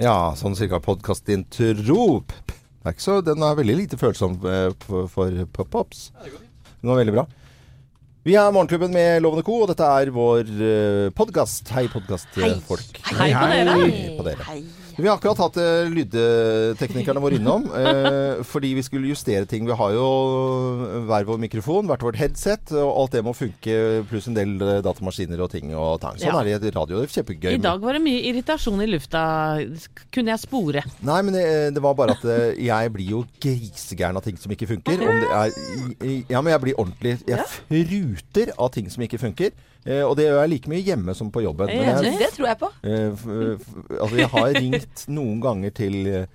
Ja, sånn cirka podkastintro. Det er ikke Den er veldig lite følsom eh, for, for pop-ups. Den var veldig bra. Vi er Morgenklubben med Lovende Co, og dette er vår uh, podkast. Hei, podkastfolk. Hei på dere. Hei på dere. Vi har akkurat hatt uh, lydteknikerne våre innom, uh, fordi vi skulle justere ting. Vi har jo hver vår mikrofon, hvert vårt headset, og alt det må funke, pluss en del datamaskiner og ting og tang. Sånn Ja. er det i radio. Det er kjempegøy. I dag var det mye irritasjon i lufta. Kunne jeg spore? Nei, men det, det var bare at eh, jeg blir jo grisegæren av ting som ikke funker. Er, ja, men jeg blir ordentlig Jeg fruter av ting som ikke funker. Eh, og det gjør jeg like mye hjemme som på jobben. Jeg Men jeg. Det tror jeg på. eh, f, f, altså, jeg har ringt noen ganger til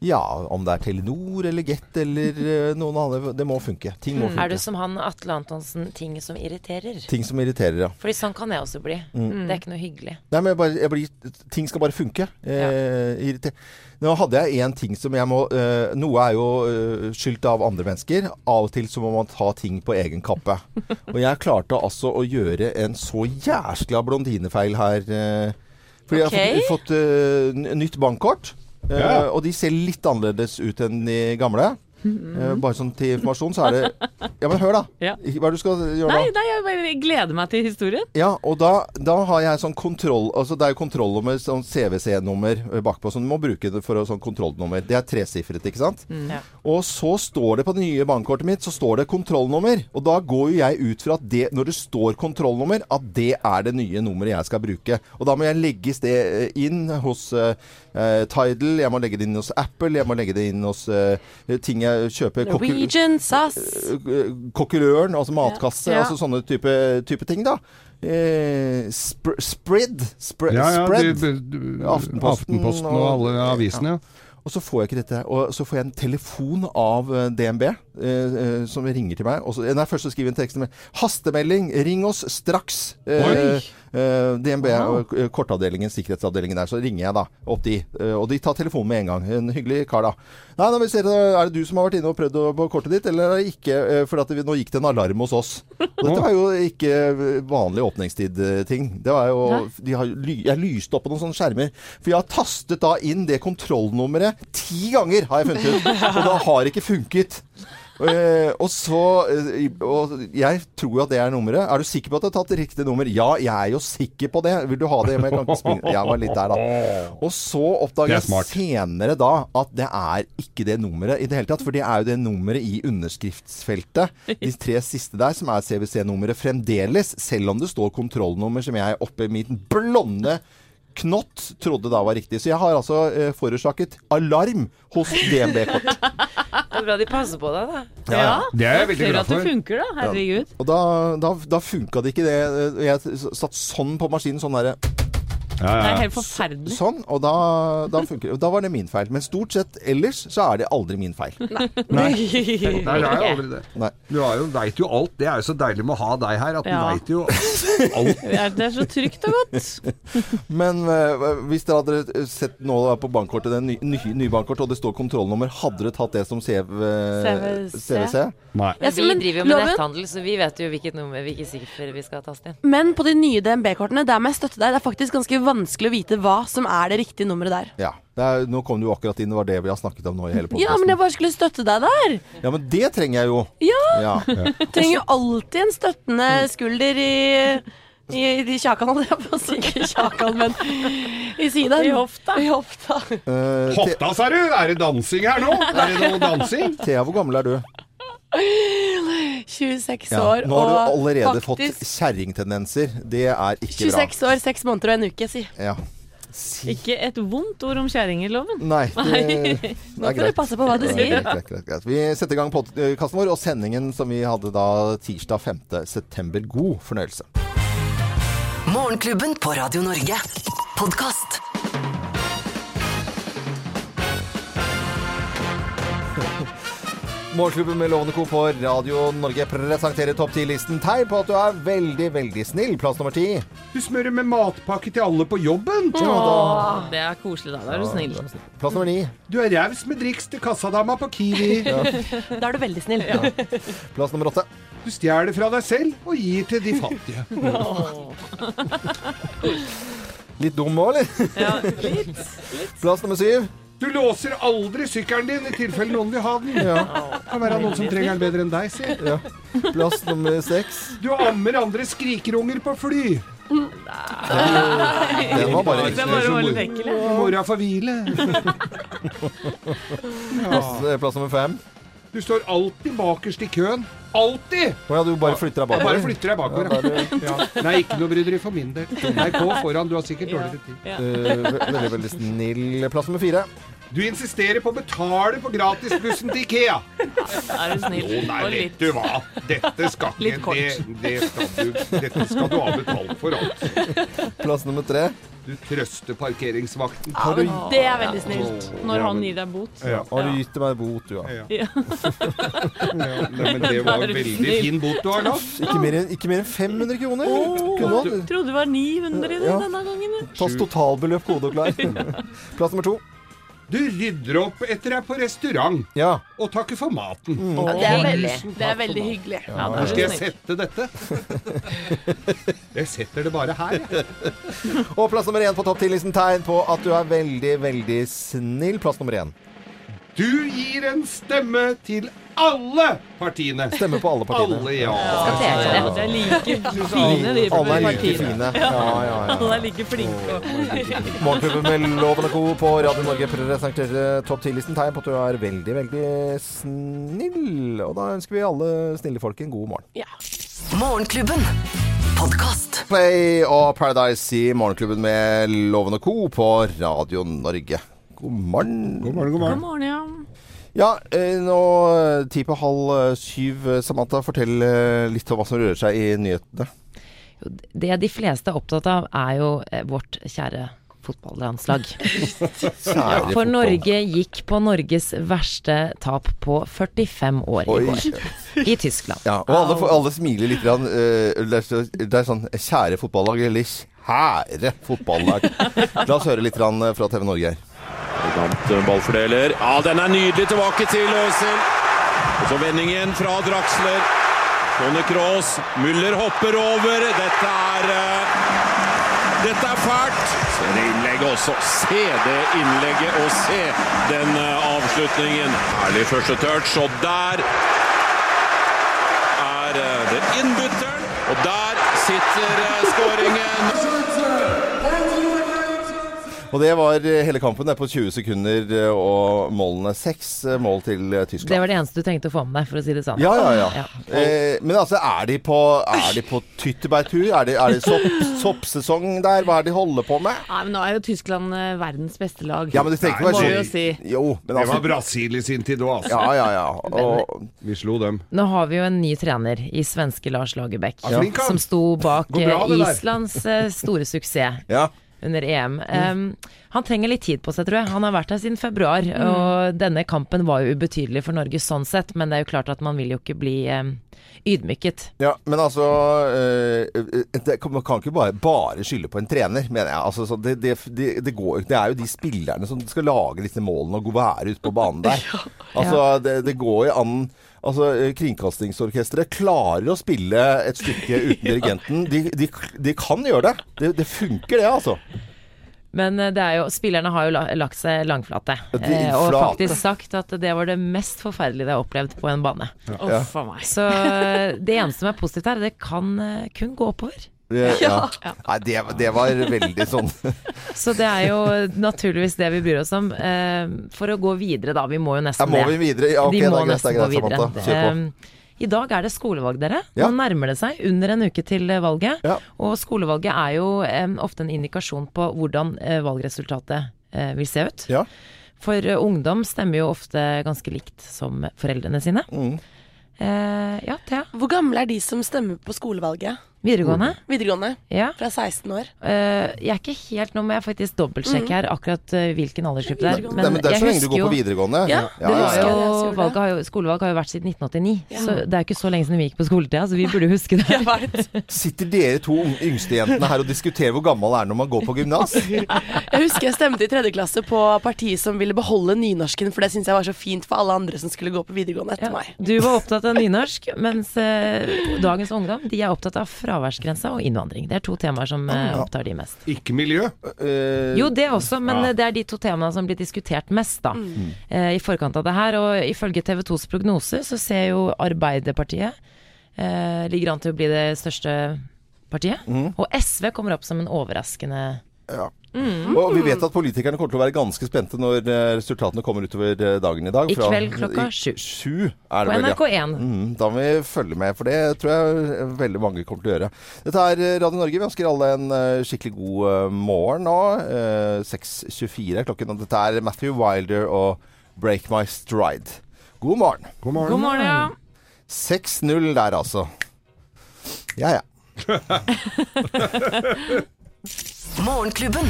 ja, om det er Telenor eller Get eller eh, noen andre. Det må funke. Ting må funke Er du som han Atle Antonsen, ting som irriterer? Ting som irriterer, ja. Fordi sånn kan jeg også bli. Mm. Det er ikke noe hyggelig. Nei, men jeg bare, jeg blir, ting skal bare funke. Eh, irriter- Nå hadde jeg én ting som jeg må eh, Noe er jo eh, skyldt av andre mennesker. Av og til så må man ta ting på egen kappe. Og jeg klarte altså å gjøre en så jæskla blondinefeil her. Eh, fordi jeg har fått, fått nytt bankkort. Ja. Og de ser litt annerledes ut enn de gamle. Eh, bare sånn til informasjon, så er det Ja, men hør, da. Ja. Hva er det du skal gjøre Nei, da? nei, jeg bare gleder meg til historien. Ja, og da, da har jeg sånn kontroll Altså det er jo kontrollnummer, sånn CWC-nummer eh, bakpå, som du må bruke det for å sånn kontrollnummer. Det er tresifret, ikke sant? Ja. Og så står det på det nye bankkortet mitt, så står det kontrollnummer. Og da går jo jeg ut fra at det, når det står kontrollnummer, at det er det nye nummeret jeg skal bruke. Og da må jeg legge det eh, inn hos eh, eh, Tidal, jeg må legge det inn hos Apple, jeg må legge det inn hos eh, ting jeg kjøper. Norwegian, SAS. eh, Kokkerøren, altså matkasse, Ja. altså sånne type, type ting, da. Eh, spr spread. Spre Ja, ja, spread. De, de, Aftenposten Aftenposten og og- alle avisene. ja. Og så får jeg ikke dette. Og så får jeg en telefon av eh, DNB eh, eh, som ringer til meg. Og så, nei, først så skriver jeg en tekst med 'Hastemelding! Ring oss straks!' Eh, Oi. Eh, DNB, og, eh, kortavdelingen, sikkerhetsavdelingen der. Så ringer jeg da opp de. Eh, og de tar telefonen med en gang. En hyggelig kar, da. Nei, nå vil se, Er det du som har vært inne og prøvd på kortet ditt, eller er det ikke? For vi, nå gikk det en alarm hos oss. Og dette var jo ikke vanlig åpningstid-ting. Det var jo de har, Jeg lyste opp på noen sånne skjermer. For jeg har tastet da inn det kontrollnummeret ti ganger, har jeg funnet ut. Og det har ikke funket. Eh, og så uh, Og jeg tror jo at det er nummeret. Er du sikker på at du har tatt riktig nummer? Ja, jeg er jo sikker på det. Vil du ha det? Men jeg kan ikke springe. Jeg var litt der, da. Og så oppdager er jeg senere da at det er ikke det nummeret i det hele tatt. For det er jo det nummeret i underskriftsfeltet. De tre siste der, som er CWC-nummeret fremdeles. Selv om det står kontrollnummer som jeg oppe i mitt blonde knott trodde da var riktig. Så jeg har altså eh, forårsaket alarm hos DNB-kort. Det er bra de passer på deg, da. Ja, Det er jeg veldig Tør glad at det for. funker, da. Herregud. Og da, da, da funka det ikke det. Jeg satt sånn på maskinen, sånn derre Det Ja, er ja. helt forferdelig. Sånn, og da, da funker det. Da var det min feil. Men stort sett ellers så er det aldri min feil. Nei, det er jo aldri det. Nei. Du er veit jo alt. Det er jo så deilig med å ha deg her, at du Ja. veit jo alt. Det er- så trygt og godt. Men eh, hvis dere hadde sett nå da på bankkortet, det nye ny, ny bankkortet, og det står kontrollnummer, hadde dere tatt det som CV, CVC? CVC? Nei. Ja, så vi driver jo med loven- netthandel, så vi vet jo hvilket nummer hvilke siffer vi skal taste inn. Men på de nye DNB-kortene, der må jeg støtte deg. Det er faktisk ganske vanskelig å vite hva som er det riktige nummeret der. Ja. Det er, nå kom du jo akkurat inn, det var det vi har snakket om nå i hele Ja, men jeg bare skulle støtte deg der. Ja, men det trenger jeg jo. Ja, Ja. trenger jo alltid en støttende skulder i i, i kjakan, holdt jeg på å si. Ikke kjakan, men i siden. I hofta. I hofta. uh, Hofta, sa du! Er det dansing her nå? Er det noe dansing? Thea, hvor gammel er du? 26 Ja. år Nå har du allerede allerede fått faktisk kjerringtendenser. Det er ikke bra. 26 år, 6 måneder og en uke, si. Ja. Si. Ikke et vondt ord om kjerringeloven. Nei, det, det Nå får du passe på hva du Greit, sier. greit, greit, greit. Vi setter i gang podkasten vår og sendingen som vi hadde da tirsdag 5. september. God fornøyelse. Morgenklubben på Radio Norge. Podkast. Morgenklubben med Lovende Co. på Radio Norge presenterer topp 10-listen. Tegn på at du er veldig, veldig snill. Plass nummer ti. Du smører med matpakke til alle på jobben. Åh, det er koselig, da. Da er du snill. Plass nummer ni. Du er raus med driks til kassadama på Kiwi. Da er du veldig snill. Plass nummer åtte. Du stjeler fra deg selv og gir til de fattige. Litt dum òg, eller? Ja, litt. Plass nummer syv. Du låser aldri sykkelen din i tilfelle noen vil ha den. Ja. Kan være noen som trenger den bedre enn deg, si. ja. Plass nummer seks. Du ammer andre skrikerunger på fly. Den var bare ekstra ja. Mora får hvile. plass, plass nummer fem. Du står alltid bakerst i køen. Alltid! Å ja, du bare flytter deg Jeg bare bakover? flytter deg bakover. Ja, er Ja. Nei, ikke noe bryderi for min del. Nei, gå foran. Du har sikkert dårligere tid. Eh, ve- veldig, veldig snill. Plass nummer fire. Du insisterer på å betale på gratisbussen til Ikea. Er du snill? Å nei, Og vet du hva. Dette skal Litt kort. det, det skal du, Dette skal du ha betalt for, altså. Plass nummer tre. Du trøster parkeringsvakten. Ja, men Det er veldig snilt. Når han gir deg bot. Ja. har du gitt meg bot, du, ja? Ja. Nei, men det var en veldig fin bot du har nå. Ikke mer enn, ikke mer enn 500 kroner? Kunne du, Trodde det var 900 i det Ja. denne gangen. Pass totalbeløp kode og klar. Plass nummer to. Du rydder opp etter deg på restaurant Ja. og takker for maten. Ja, det er veldig, det er veldig hyggelig. Ja, Hvor skal jeg sette dette? Jeg setter det bare her, jeg. Og plass nummer én på topp 10-listen tegn på at du er veldig, veldig snill. Plass nummer én. Du gir en stemme til alle partiene. Stemme på alle partiene. Alle, ja. Ja, tele. de er like fine, de Alle er like fine. Ja, ja, ja. Alle er like flinke. Morgenklubben med Loven og Co. på Radio Norge presenterer topp 10-listen tegn på at du er veldig, veldig snill. Og da ønsker vi alle snille folk en god morgen. Ja. Morgenklubben. Podcast. Play og Paradise i Morgenklubben med Loven og Co. på Radio Norge. God morgen. God morgen, god God morgen. morgen, ja. Ja, eh, nå eh, ti på halv eh, syv. Samantha, fortell litt om hva som rører seg i nyhetene. Jo, Det de fleste er opptatt av, er jo vårt kjære fotballandslag. For. Norge gikk på Norges verste tap på 45 år i går. I Tyskland. Ja, og alle, alle smiler litt. Grann, det, er, sånn Kjære fotballag, eller kjære fotballag. La oss høre litt fra TV Norge her. Eh, ballfordeler. Ja, den er nydelig tilbake til Øzil. Og så vendingen fra Draxler. Tony Cross. Müller hopper over. Dette er eh, Dette er fælt. Se det innlegget også. Se det innlegget og se den eh, avslutningen. Herlig første touch, og der er eh, det innbytteren. Og der sitter skåringen. Og det var eh, hele kampen. På 20 sekunder eh, og målene. Seks eh, mål til Tyskland. Det var det eneste du trengte å få med deg, for å si det sånn. Ja, ja, ja. Ja. Eh, men altså, er de på, er de på tyttebærtur? Er det, er det sopp, soppsesong der? Hva er det de holder på med? Nei, men nå er jo Tyskland verdens beste lag. Ja, men det trenger ikke Må være jo si. Jo, men Det var altså Brasil i sin tid òg, altså. Ja, ja, ja. Og, Vi slo dem. Nå har vi jo en ny trener i svenske Lars Lagerbäck, Ja, han. som sto bak bra. Islands store suksess ja. Under EM. Um, han trenger litt tid på seg, tror jeg. Han har vært her siden februar, og denne kampen var jo ubetydelig for Norge sånn sett, men det er jo klart at man vil jo ikke bli um, ydmyket. Ja, men altså eh, det, Man kan ikke bare, bare skylde på en trener, mener jeg. Altså, så det, det, det, går, det er jo de spillerne som skal lage disse målene og være ute på banen der. Altså, det, det går jo an Altså, eh, Kringkastingsorkesteret klarer å spille et stykke uten dirigenten. De, de, de kan gjøre det. det. Det funker, det, altså. Men eh, det er jo, spillerne har jo lagt seg langflate, eh, og faktisk sagt at det var det mest forferdelige de har opplevd på en bane. Uff a meg. Så det eneste som er positivt her, det kan kun gå oppover. Det, ja. Nei, det, det var veldig sånn Så det er jo naturligvis det vi bryr oss om. Eh, for å gå videre, da. Vi må jo Ja, nesten må vi videre? Ja, ok, De det må greit, det nesten er gå greit, videre. Samantha. Kjør på. Eh, I dag er det skolevalg, dere. Ja. Nå nærmer det seg. Under en uke til valget. Ja. Og skolevalget er jo eh, ofte en indikasjon på hvordan eh, valgresultatet eh, vil se ut. Ja. For eh, ungdom stemmer jo ofte ganske likt som foreldrene sine. Mm. Eh, ja, Thea. Hvor gamle er de som stemmer på skolevalget? Videregående. Videregående. Ja. Fra 16 år. Uh, jeg er ikke helt Nå må jeg faktisk dobbeltsjekke her akkurat uh, hvilken aldersgruppe det er. Men, Nei, men det er så lenge du går på videregående. Ja, ja, ja. jo, valget har jo, skolevalg har jo vært siden 1989, Ja. så det er ikke så lenge siden vi gikk på skoletida, så vi burde huske det. Sitter dere to yngste yngstejentene her og diskuterer hvor gammel er når man går på gymnas? Jeg husker jeg stemte i tredje klasse på partiet som ville beholde nynorsken, for det syns jeg var så fint for alle andre som skulle gå på videregående etter Ja. meg. Du var opptatt av nynorsk, mens uh, dagens ungdom de er opptatt av fraværsgrensa og innvandring. Det er to temaer som ja. opptar de mest. Ikke miljø. Eh, Jo, det også, men Ja. eh, det er de to temaene som blir diskutert mest da, eh, i forkant av det her. Og ifølge TV 2s prognoser så ser jo Arbeiderpartiet eh, ligger an til å bli det største partiet. Og SV kommer opp som en overraskende Ja. Og vi vet at politikerne kommer til å være ganske spente når eh, resultatene kommer utover eh, dagen i dag. I kveld klokka sju. Sju er på det vel, ja. NRK1. Mm, da må vi følge med, for det tror jeg veldig mange kommer til å gjøre. Dette er eh, Radio Norge. Vi ønsker alle en eh, skikkelig god eh, morgen nå. Eh, 6.24 er klokken, og dette er Matthew Wilder og Break My Stride. God morgen. God morgen. God morgen, ja. 6-0 der, altså. Ja, ja. Morgenklubben.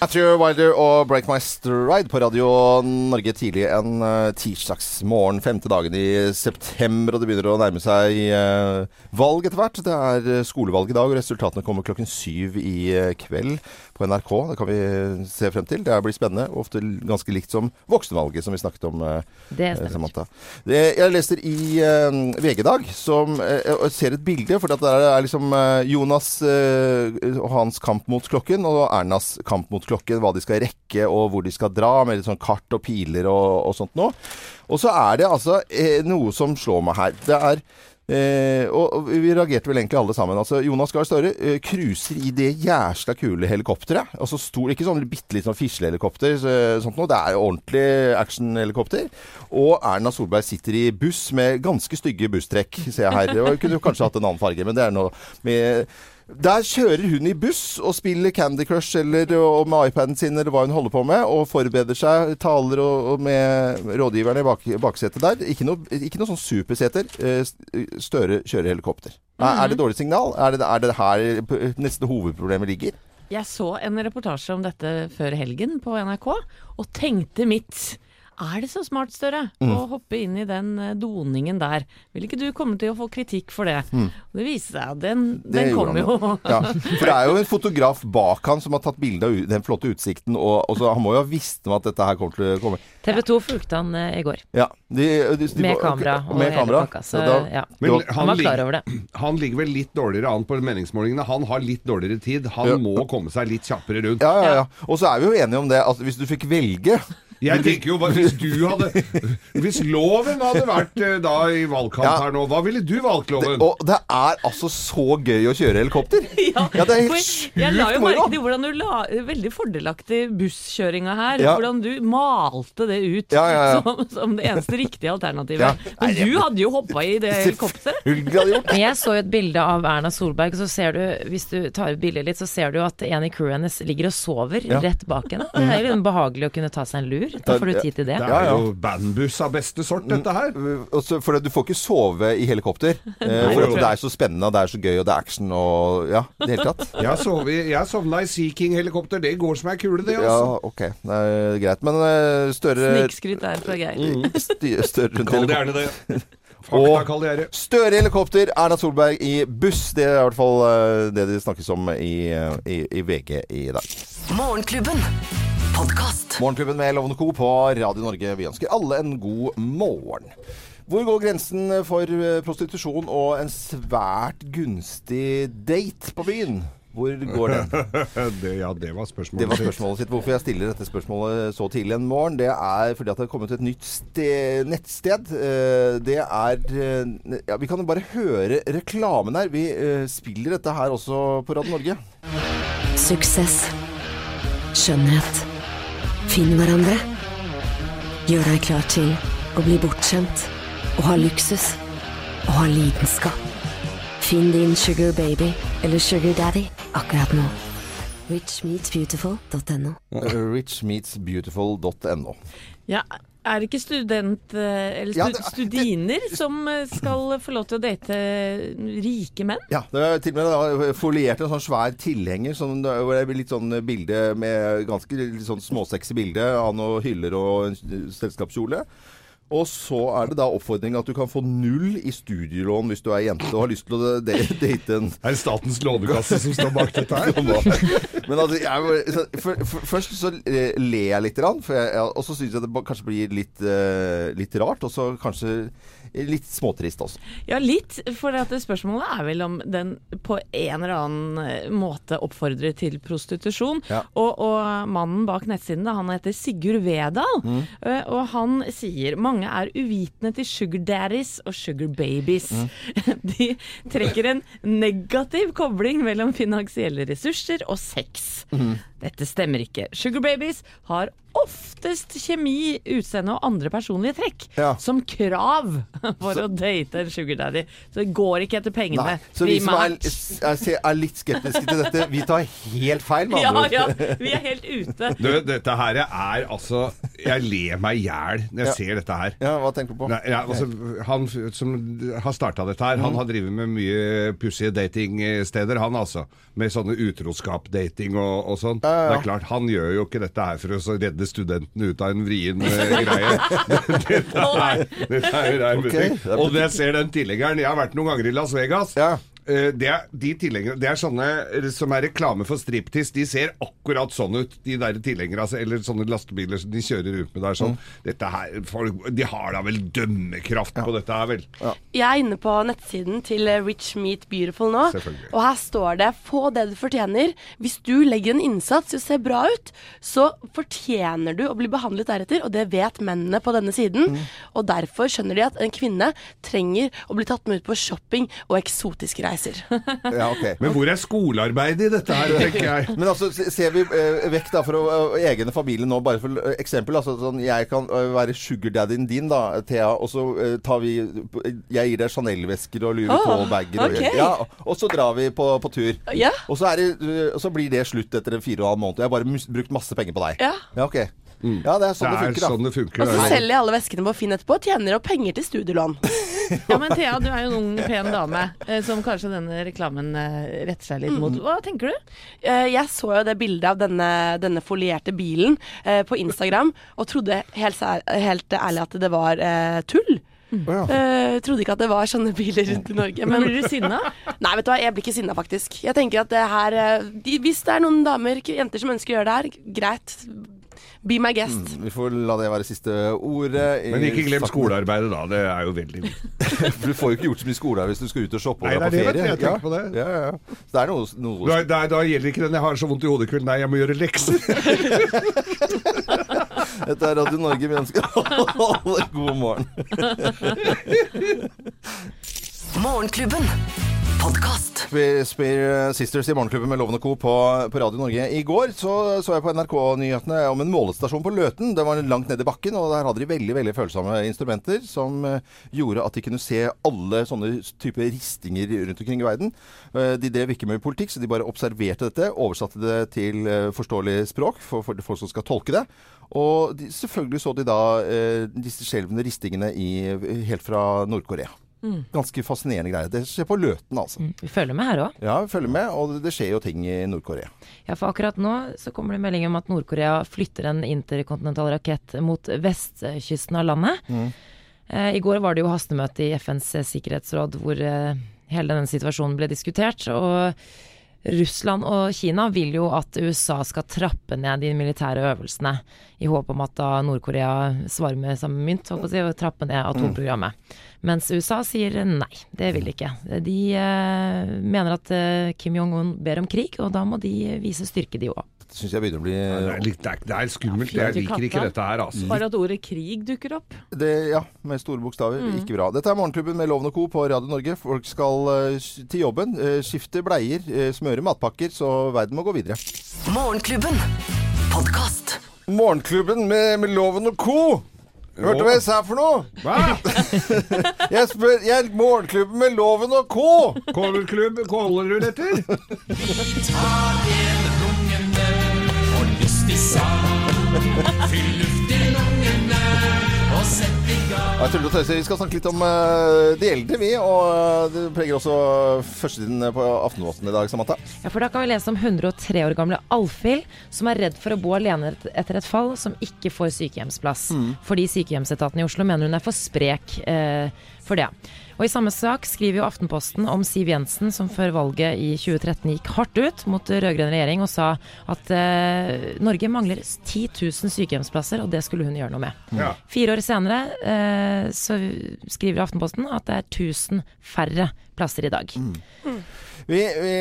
Matthew Wilder og Break My Stride på Radio Norge tidlig en uh, tirsdagsmorgen. Femte dagen i september, og det begynner å nærme seg eh, valg etter hvert. Det er eh, skolevalg i dag, og resultatene kommer klokken syv i eh, kveld på NRK. Det kan vi se frem til. Det blir spennende. og Ofte ganske likt som voksenvalget, som vi snakket om. eh, Det er stemmer. Samantha. Det, jeg leser i eh, VG Dag, som eh, og ser et bilde. For det er liksom eh, Jonas eh, og hans kamp mot klokken, og Ernas kamp mot klokken. Hva de skal rekke, og hvor de skal dra, med litt sånn kart og piler og, og sånt noe. Og så er det altså eh, noe som slår meg her. Det er Eh, og, vi reagerte vel egentlig alle sammen. Altså, Jonas Gahr Støre eh, i det jæsla kule helikopteret. Altså stor, Ikke sånn bitte lite sånn fislehelikopter, så, sånt noe. Det er ordentlig actionhelikopter. Og Erna Solberg sitter i buss med ganske stygge busstrekk, ser jeg her. Og kunne jo kanskje hatt en annen farge, men det er noe med der kjører hun i buss og spiller Candy Crush eller, og med iPaden sin eller hva hun holder på med, og forbereder seg, taler og, og med rådgiverne i bak, baksetet der. Ikke noe, ikke noe sånn superseter. Eh, Støre kjører helikopter. Er, er det dårlig signal? Er det, er det her nesten neste hovedproblemet ligger? Jeg så en reportasje om dette før helgen på NRK, og tenkte mitt er det så smart, Støre, å hoppe inn i den eh, doningen der? Vil ikke du komme til å få kritikk for det? Mm. det viser seg at den, den kom jo. Ja, for det er jo en fotograf bak han som har tatt bilde av den flotte utsikten, og, og så, han må jo ha visst om at dette her kommer til å komme. TV 2 fulgte han eh, i går, Ja, de, de, de, med kamera og med hele kamera. pakka. Så Så da- ja. Men han, Han var klar over det. han ligger vel litt dårligere an på meningsmålingene. Han har litt dårligere tid. Han Ja. må komme seg litt kjappere rundt. Ja, ja, ja. Og så er vi jo enige om det at hvis du fikk velge Jeg tenker jo Hvis du hadde Hvis loven hadde vært eh, da i valgkamp Ja. her nå, hva ville du valgt det, loven? Og det er altså så gøy å kjøre helikopter! Ja, det er helt For jeg la jo sjukt merke til hvordan du la Veldig fordelaktig busskjøringa her. Ja. Hvordan du malte det ut Ja, ja, ja. Som, som det eneste riktige alternativet. Ja. Men du hadde jo hoppa i det helikopteret. Selvfølgelig hadde jeg gjort. Men jeg så jo et bilde av Erna Solberg, så ser du, hvis du tar ut bildet litt, så ser du at en i crewet hennes ligger og sover Ja. rett bak henne. Det er jo litt behagelig å kunne ta seg en lur. Da får du tid til det. Det er ja. jo bandbuss av beste sort, dette her. Også, For du får ikke sove i helikopter. Eh, for det er så spennende, og det er så gøy, og det er action og Ja, i det hele tatt. Jeg sov, jeg sovna i Sea King-helikopter. Det går som ei kule, det, Ja, altså. ok. Det er greit. Men eh, større Snikskryt er fra Geir. sti- Større Kall det helikopter. gjerne det. Fakta, Og-. Støre helikopter, Erna Solberg i buss. Det er i hvert fall eh, det det snakkes om i, i, i VG i dag. Morgenklubben. Podkast. Morgenklubben med Lovende Co. på Radio Norge. Vi ønsker alle en god morgen. Hvor går grensen for eh, prostitusjon og en svært gunstig date på byen? Hvor går den? Det, ja, det var spørsmålet. Det var spørsmålet sitt. Hvorfor jeg stiller dette spørsmålet så tidlig en morgen, det er fordi at det har kommet et nytt sted, nettsted. Eh, Det er eh, ja, Vi kan jo bare høre reklamen her. Vi spiller dette her også på Radio Norge. Suksess. Skjønnhet. Finn hverandre. Gjør deg klar til å bli bortskjemt. Å ha luksus. Å ha lidenskap. Finn din sugar baby eller sugar daddy akkurat nå. Richmeetsbeautiful.no Richmeetsbeautiful.no. Ja, er det ikke student, eh, eller Ja, det, det- studiner som eh, skal få lov til å date rike menn? Ja, det er til og med da foliert en sånn svær tilhenger som, hvor det blir litt sånn bilde med ganske litt sånn småsexy bilde av noen hyller og en selskapskjole. Og så er det da oppfordring at du kan få null i studielån hvis du er jente og har lyst til å da- date en Er det Statens lånekasse som står bak dette her? Men altså, jeg, for, for, først så eh, ler jeg litt, for jeg, jeg, og så syns jeg det kanskje blir litt, eh, litt rart. Og så kanskje litt småtrist også. Ja, litt. For dette spørsmålet er vel om den på en eller annen måte oppfordrer til prostitusjon. Ja. Og, og mannen bak nettsiden, da, han heter Sigurd Vedal. Mm. Og han sier mange er uvitende til sugar daddies og sugar babies. Mm. De trekker en negativ kobling mellom finansielle ressurser og sex. Mm. Dette stemmer ikke. Sugar babies har oftest kjemi, utseende og andre personlige trekk Ja. som krav for å date en sugar daddy. Så det går ikke etter pengene. Nei, så vi som er, er, er litt skeptiske til dette, vi tar helt feil, med andre ord. ja, vi er helt ute. Du, dette her er altså Jeg ler meg i hjel når jeg Ja. ser dette her. Ja, hva tenker du på? Nei, ja, altså, han som har starta dette her, han har drevet med mye pussige datingsteder, han altså. Med sånne utroskap-dating og, og sånn. Ja, ja. Det er klart, han gjør jo ikke dette her for å redde studentene ut av en vrien eh, greie. dette er, dette er jo rein Ok, butikk. det er Og jeg ser den tilhengeren Jeg har vært noen ganger i Las Vegas. Ja. Eh, Det er, de tilhengere, det er sånne eh, som er reklame for striptease. De ser akkurat sånn ut, de der tilhengere. Altså, eller sånne lastebiler som de kjører rundt med der. Mm. Sånn. Dette her, folk, de har da vel dømmekraft på dette her, vel? Jeg er inne på nettsiden til eh, Rich Meet Beautiful nå. Og her står det 'få det du fortjener'. Hvis du legger en innsats i å se bra ut, så fortjener du å bli behandlet deretter, og det vet mennene på denne siden. Og derfor skjønner de at en kvinne trenger å bli tatt med ut på shopping og eksotiske reiser. Ja, ok. Men hvor er skolearbeidet i dette her, tenker jeg. Men altså, ser vi eh, vekk da fra uh, egen familie nå, bare for eksempel. Altså, sånn, jeg kan uh, være sugardaddyen din, da, Thea, og så uh, tar vi Jeg gir deg Chanel-vesker og Louis på Vuitton-bager. Okay. Og, ja, og så drar vi på, på tur. Ja. Og så, er det, eh, så blir det slutt etter en fire og en halv måned. Jeg har bare mus- brukt masse penger på deg. Ja. Ja, ok. Ja, det er sånn Det det, er funker, sånn det funker. Og så er- selger jeg alle veskene på Finn etterpå og tjener opp penger til studielån. Ja, men Thea, du er jo en ung, pen dame eh, som kanskje denne reklamen eh, retter seg litt mot. Hva tenker du? Eh, Jeg så jo det bildet av denne, denne folierte bilen eh, på Instagram, og trodde helt, helt ærlig at det var tull. Jeg ja. Eh, trodde ikke at det var sånne biler rundt i Norge. Men blir du sinna? Nei, vet du hva, jeg blir ikke sinna, faktisk. Jeg tenker at det her de, Hvis det er noen damer, jenter som ønsker å gjøre det her, greit. Be my guest. Vi får la det være siste ordet. Men ikke glem skolearbeidet, da. Det er jo veldig viktig. Du får jo ikke gjort så mye skole her hvis du skal ut og shoppe og dra på er ferie. jeg tenker på det. Ja, ja, ja. Så det er noe, noe Da, da, da gjelder ikke den 'jeg har så vondt i hodet' i kveld. Nei, jeg må gjøre lekser. Dette er Radio Norge. Vi ønsker alle god morgen. Morgenklubben. Podkast. Spear, Spear Sisters i Morgenklubben med Lovende Co. På, på Radio Norge. I går så, så jeg på NRK-nyhetene om en målestasjon på Løten. Den var langt ned i bakken, og der hadde de veldig veldig følsomme instrumenter som eh, gjorde at de kunne se alle sånne typer ristinger rundt omkring i verden. Eh, de drev ikke med politikk, så de bare observerte dette, oversatte det til eh, forståelig språk for, for folk som skal tolke det. Og de, selvfølgelig så de da eh, disse skjelvende ristingene i, helt fra Nord-Korea. Ganske fascinerende greier. Det skjer på Løten, altså. Vi følger med her òg. Ja, vi følger med. Og det skjer jo ting i Nord-Korea. Ja, for akkurat nå så kommer det melding om at Nord-Korea flytter en interkontinental rakett mot vestkysten av landet. Eh, I går var det jo hastemøte i FNs sikkerhetsråd hvor eh, hele denne situasjonen ble diskutert. Og Russland og Kina vil jo at USA skal trappe ned de militære øvelsene, i håp om at da Nord-Korea svarer med samme mynt, og trappe ned atomprogrammet. Mens USA sier nei, det vil de ikke. De eh, mener at eh, Kim Jong-un ber om krig, og da må de vise styrke, de òg. Syns jeg begynner å bli Det er, litt, det er, det er skummelt. Jeg liker ikke dette her, altså. Bare at ordet krig dukker opp. det, Ja, med store bokstaver. Ikke bra. Dette er Morgenklubben med Loven og Co. på Radio Norge. Folk skal uh, til jobben, Uh, skifte bleier, uh, smøre matpakker, så verden må gå videre. Morgenklubben. Podkast. Morgenklubben med, med Loven og Co. Hørte du hva jeg sa for noe? Hva? Jeg spør jeg, Morgenklubben med Loven og Co. Kålerklubb, kåler du etter? i sa. Fyll luft i lungene. Jeg tuller og tøyser. Vi skal snakke litt om uh, de eldre, vi. Og eh, det preger også førstesiden på Aftenposten i dag, Samantha. Ja, for da kan vi lese om 103 år gamle Alfhild, som er redd for å bo alene etter et fall, som ikke får sykehjemsplass. Fordi sykehjemsetaten i Oslo mener hun er for sprek uh, for det. Og I samme sak skriver jo Aftenposten om Siv Jensen, som før valget i 2013 gikk hardt ut mot rød-grønn regjering og sa at uh, Norge mangler 10 000 sykehjemsplasser, og det skulle hun gjøre noe med. Ja. Fire år senere eh, så skriver Aftenposten at det er 1000 færre plasser i dag. Vi, vi,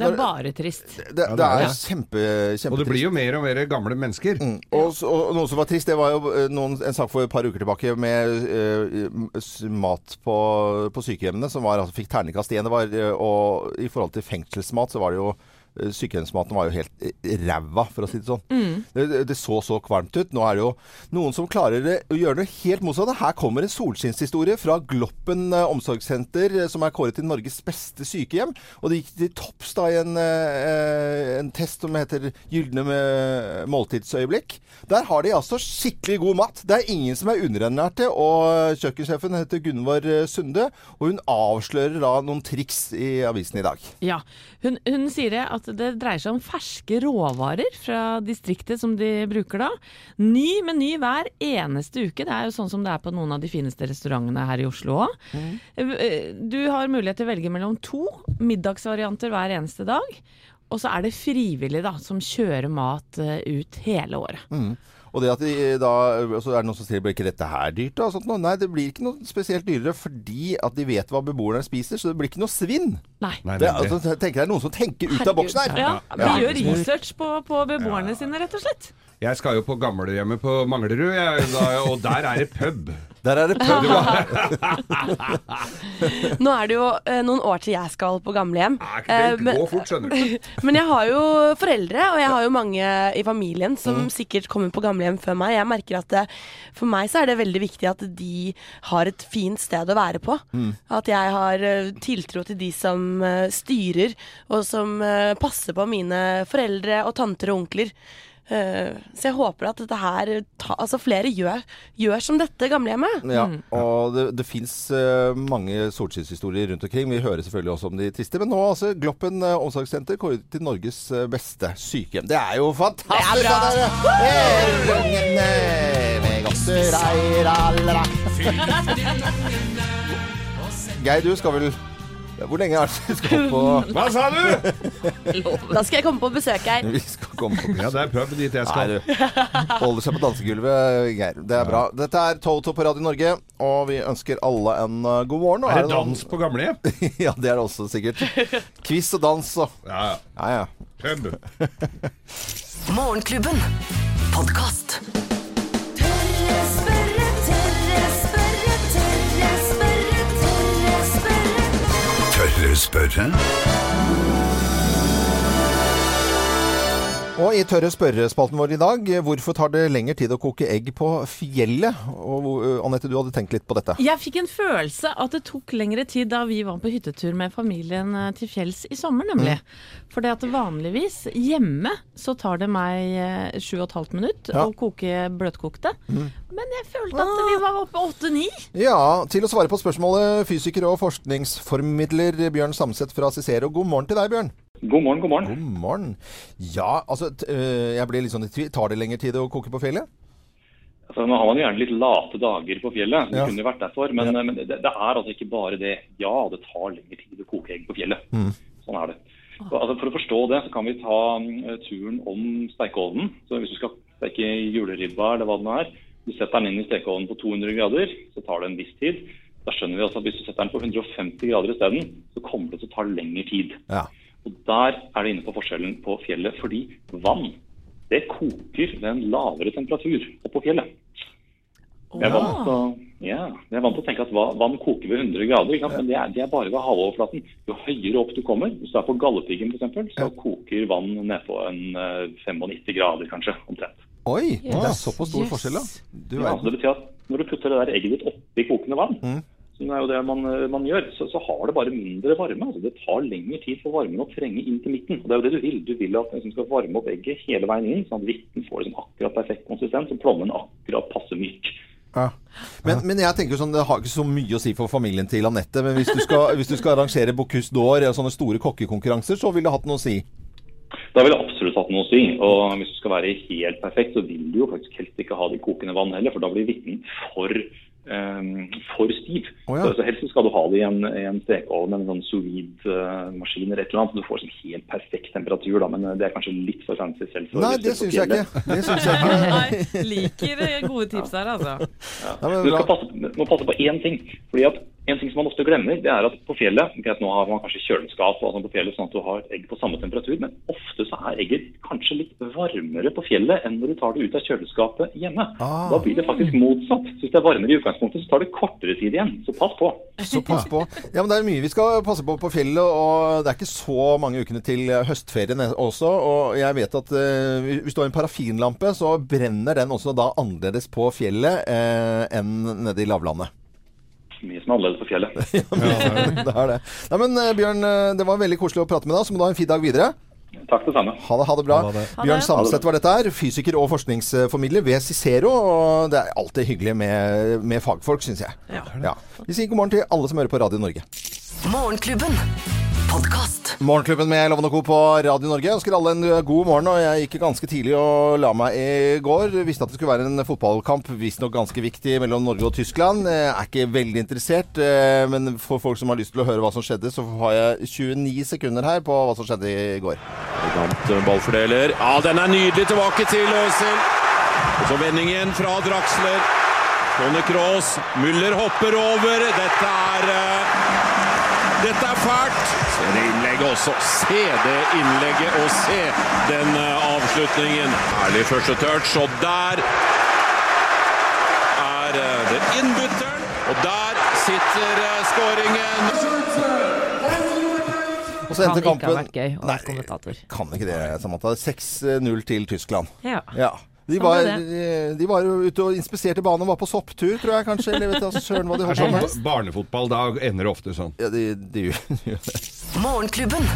Det er bare trist. det, det er kjempe, kjempetrist. Og det blir jo mer og mer gamle mennesker. Mm. Og, så- og noe som var trist, det var jo eh, noen, en sak for et par uker tilbake med uh, mat på, på sykehjemmene som var, altså, fikk terningkast igjen. Det var, og i forhold til fengselsmat så var det jo Sykehjemsmaten var jo helt eh, ræva, for å si det sånn. Det, det- det så så kvalmt ut. Nå er det jo noen som klarer å gjøre det helt motsatt. Her kommer en solskinnshistorie fra Gloppen eh, omsorgssenter, eh, som er kåret til Norges beste sykehjem. Og det gikk til topps da i en, eh, en test som heter Gylne måltidsøyeblikk. Der har de altså skikkelig god mat. Det er ingen som er underernærte. Og kjøkkensjefen heter Gunvor eh, Sunde, og hun avslører da noen triks i avisen i dag. Ja, hun, hun sier det at det dreier seg om ferske råvarer fra distriktet som de bruker da. Ny meny hver eneste uke. Det er jo sånn som det er på noen av de fineste restaurantene her i Oslo òg. Du har mulighet til å velge mellom to middagsvarianter hver eneste dag. Og så er det frivillig da, som kjører mat eh, ut hele året. Og det at de da, så er det noen som sier blir ikke dette her dyrt? da? sånt noe? Nei, det blir ikke noe spesielt dyrere fordi at de vet hva beboerne spiser, så det blir ikke noe svinn. Nei. Det, altså, tenker det er noen som tenker ut av boksen her. Ja, Ja. Gjør research på, på beboerne sine, rett og slett. Jeg skal jo på gamlehjemmet på Manglerud, jeg, da, og der er det pub. Der er det pub. Nå er det jo eh, noen år til jeg skal på gamlehjem. Nei, Eh, Det men- går fort, skjønner du. Men jeg har jo foreldre, og jeg har jo mange i familien som Mm. sikkert kommer på gamlehjem før meg. Jeg merker at det, for meg så er det veldig viktig at de har et fint sted å være på. Mm. At jeg har eh, tiltro til de som eh, styrer, og som eh, passer på mine foreldre og tanter og onkler. Eh, så jeg håper at dette her ta, Altså flere gjør, gjør som dette gamlehjemmet. Ja, og det, det fins mange solskinnshistorier rundt omkring. Vi hører selvfølgelig også om de triste. Men nå altså Gloppen eh, omsorgssenter kåret til Norges eh, beste sykehjem. Det er jo fantastisk! Det er bra. Eh. Geir, du skal vel Hvor lenge er det du skal på Hva sa du?! Da skal jeg komme på besøk her. Vi skal komme på Ja, det er pub dit jeg Nei, skal. du holder seg på dansegulvet, Geir. Det er bra. Dette er Toto på Radio Norge, og vi ønsker alle en uh, god morgen. Og Er det noen- dans på gamlehjem? ja, det er det også sikkert. Quiz og dans og Ja, ja. Ja, ja. Pub. Morgenklubben. Podkast. Tørre spørre, tørre spørre. Tørre Og i tørre spørrespalten vår i dag, hvorfor tar det lengre tid å koke egg på fjellet? Og Anette, du hadde tenkt litt på dette. Jeg fikk en følelse at det tok lengre tid da vi var på hyttetur med familien til fjells i sommer, nemlig. For det at vanligvis hjemme så tar det meg sju og et halvt minutt Ja. å koke bløtkokte. Men jeg følte at vi var oppe åtte-ni. Ja, til å svare på spørsmålet, fysiker og forskningsformidler Bjørn Samset fra Cicero. God morgen til deg, Bjørn. God morgen, god morgen. God morgen. Ja, altså, t øh, jeg blir litt sånn i tvil. Tar det lengre tid å koke på fjellet? Altså, nå har man jo gjerne litt late dager på fjellet. Det Ja. kunne vært derfor. Men, men det, det er altså ikke bare det. Ja, det tar lengre tid å koke egg på fjellet. Sånn er det. Så, altså, for å forstå det, så kan vi ta mm, turen om stekeovnen. Så hvis du skal steke juleribba eller hva det nå er, du setter den inn i stekeovnen på 200 grader, så tar det en viss tid. Da skjønner vi også at hvis du setter den på 150 grader isteden, så kommer det til å ta lengre tid. Ja. Og Der er det inne på forskjellen på fjellet, fordi vann det koker ved en lavere temperatur oppå fjellet. Vi er vant til, ja, vi er vant til å tenke at vann koker ved 100 grader, ikke sant? men det er, det er bare ved havoverflaten. Jo høyere opp du kommer, hvis du er på Galdhøpiggen f.eks., så koker vann ned på en eh, 95 grader kanskje, omtrent. Oi, det er såpass stor Yes. forskjell, da. Du Ja, så det betyr at når du putter det der egget ditt oppi kokende vann, Mm. Som er jo det man, man gjør, så, så har det bare mindre varme. altså Det tar lengre tid for varmen å trenge inn til midten. og Det er jo det du vil. Du vil at den som skal varme opp egget hele veien inn, sånn at hvitten får liksom akkurat perfekt konsistens, og plommen akkurat passe myk. Ja. Men, men jeg tenker sånn, det har ikke så mye å si for familien til Anette. Men hvis du skal, hvis du skal arrangere Bocuse d'Or og sånne store kokkekonkurranser, så ville det hatt noe å si. Da vil det absolutt hatt noe å si. Og hvis du skal være helt perfekt, så vil du jo faktisk helst ikke ha det i kokende vann heller, for da blir vitten for, eh, for stiv. Oh, ja. så, så helst skal du ha det i en, i en stekeovn, en sånn sous vide-maskin eller et eller annet, så du får sånn helt perfekt temperatur, da. Men eh, det er kanskje litt for fancy selv. for- Nei, det syns jeg ikke. Det syns jeg ikke. Nei, liker eh, gode tips her, altså. Ja. men Du skal passe, må passe på én ting. fordi at en ting som man ofte glemmer, det er at på fjellet greit, Nå har man kanskje kjøleskap og sånn på fjellet, sånn at du har egg på samme temperatur, men ofte så er egget kanskje litt varmere på fjellet enn når du tar det ut av kjøleskapet hjemme. Ah. Da blir det faktisk motsatt. Så hvis det er varmere i utgangspunktet, så tar det kortere tid igjen. Så pass på. Så pass på. Ja, men Det er mye vi skal passe på på fjellet, og det er ikke så mange ukene til høstferien også. Og jeg vet at uh, hvis du har en parafinlampe, så brenner den også da annerledes på fjellet uh, enn nede i lavlandet. Mye som er annerledes ja, fjellet. det er det. Nei, men eh, Bjørn, eh, det var veldig koselig å prate med deg. Så må du ha en fin dag videre. Takk det samme. Ha det, ha det bra. Ha det. Bjørn Samset var dette her. Fysiker og forskningsformidler ved Cicero. Og det er alltid hyggelig med, med fagfolk, syns jeg. Ja. Vi sier god morgen til alle som hører på Radio Norge. Morgenklubben. Podkast. Morgenklubben med Loven og Co. på Radio Norge. Jeg ønsker alle en uh, god morgen. og Jeg gikk ganske tidlig og la meg i går. Visste at det skulle være en fotballkamp, visstnok ganske viktig, mellom Norge og Tyskland. Jeg er ikke veldig interessert, eh, men for folk som har lyst til å høre hva som skjedde, så har jeg 29 sekunder her på hva som skjedde i går. Elegant eh, ballfordeler. Ja, den er nydelig tilbake til Øzil. Og så vendingen fra Draxler. Tone Cross. Müller hopper over. Dette er eh, Dette er fælt. Innlegget også. Se det innlegget og se den eh, avslutningen. Herlig første touch, og der er eh, det innbytteren. Og der sitter eh, skåringen. Og så endte Kan ikke ha vært gøy å være kommentator. Kan ikke det, Samantha. 6-0 til Tyskland. Ja. Ja. De var, de, de var ute og inspiserte banen og var på sopptur, tror jeg kanskje. Eller vet du, søren hva de Det holdt på med. barnefotball, da ender det ofte sånn. Ja, de, de, de det. Morgenklubben.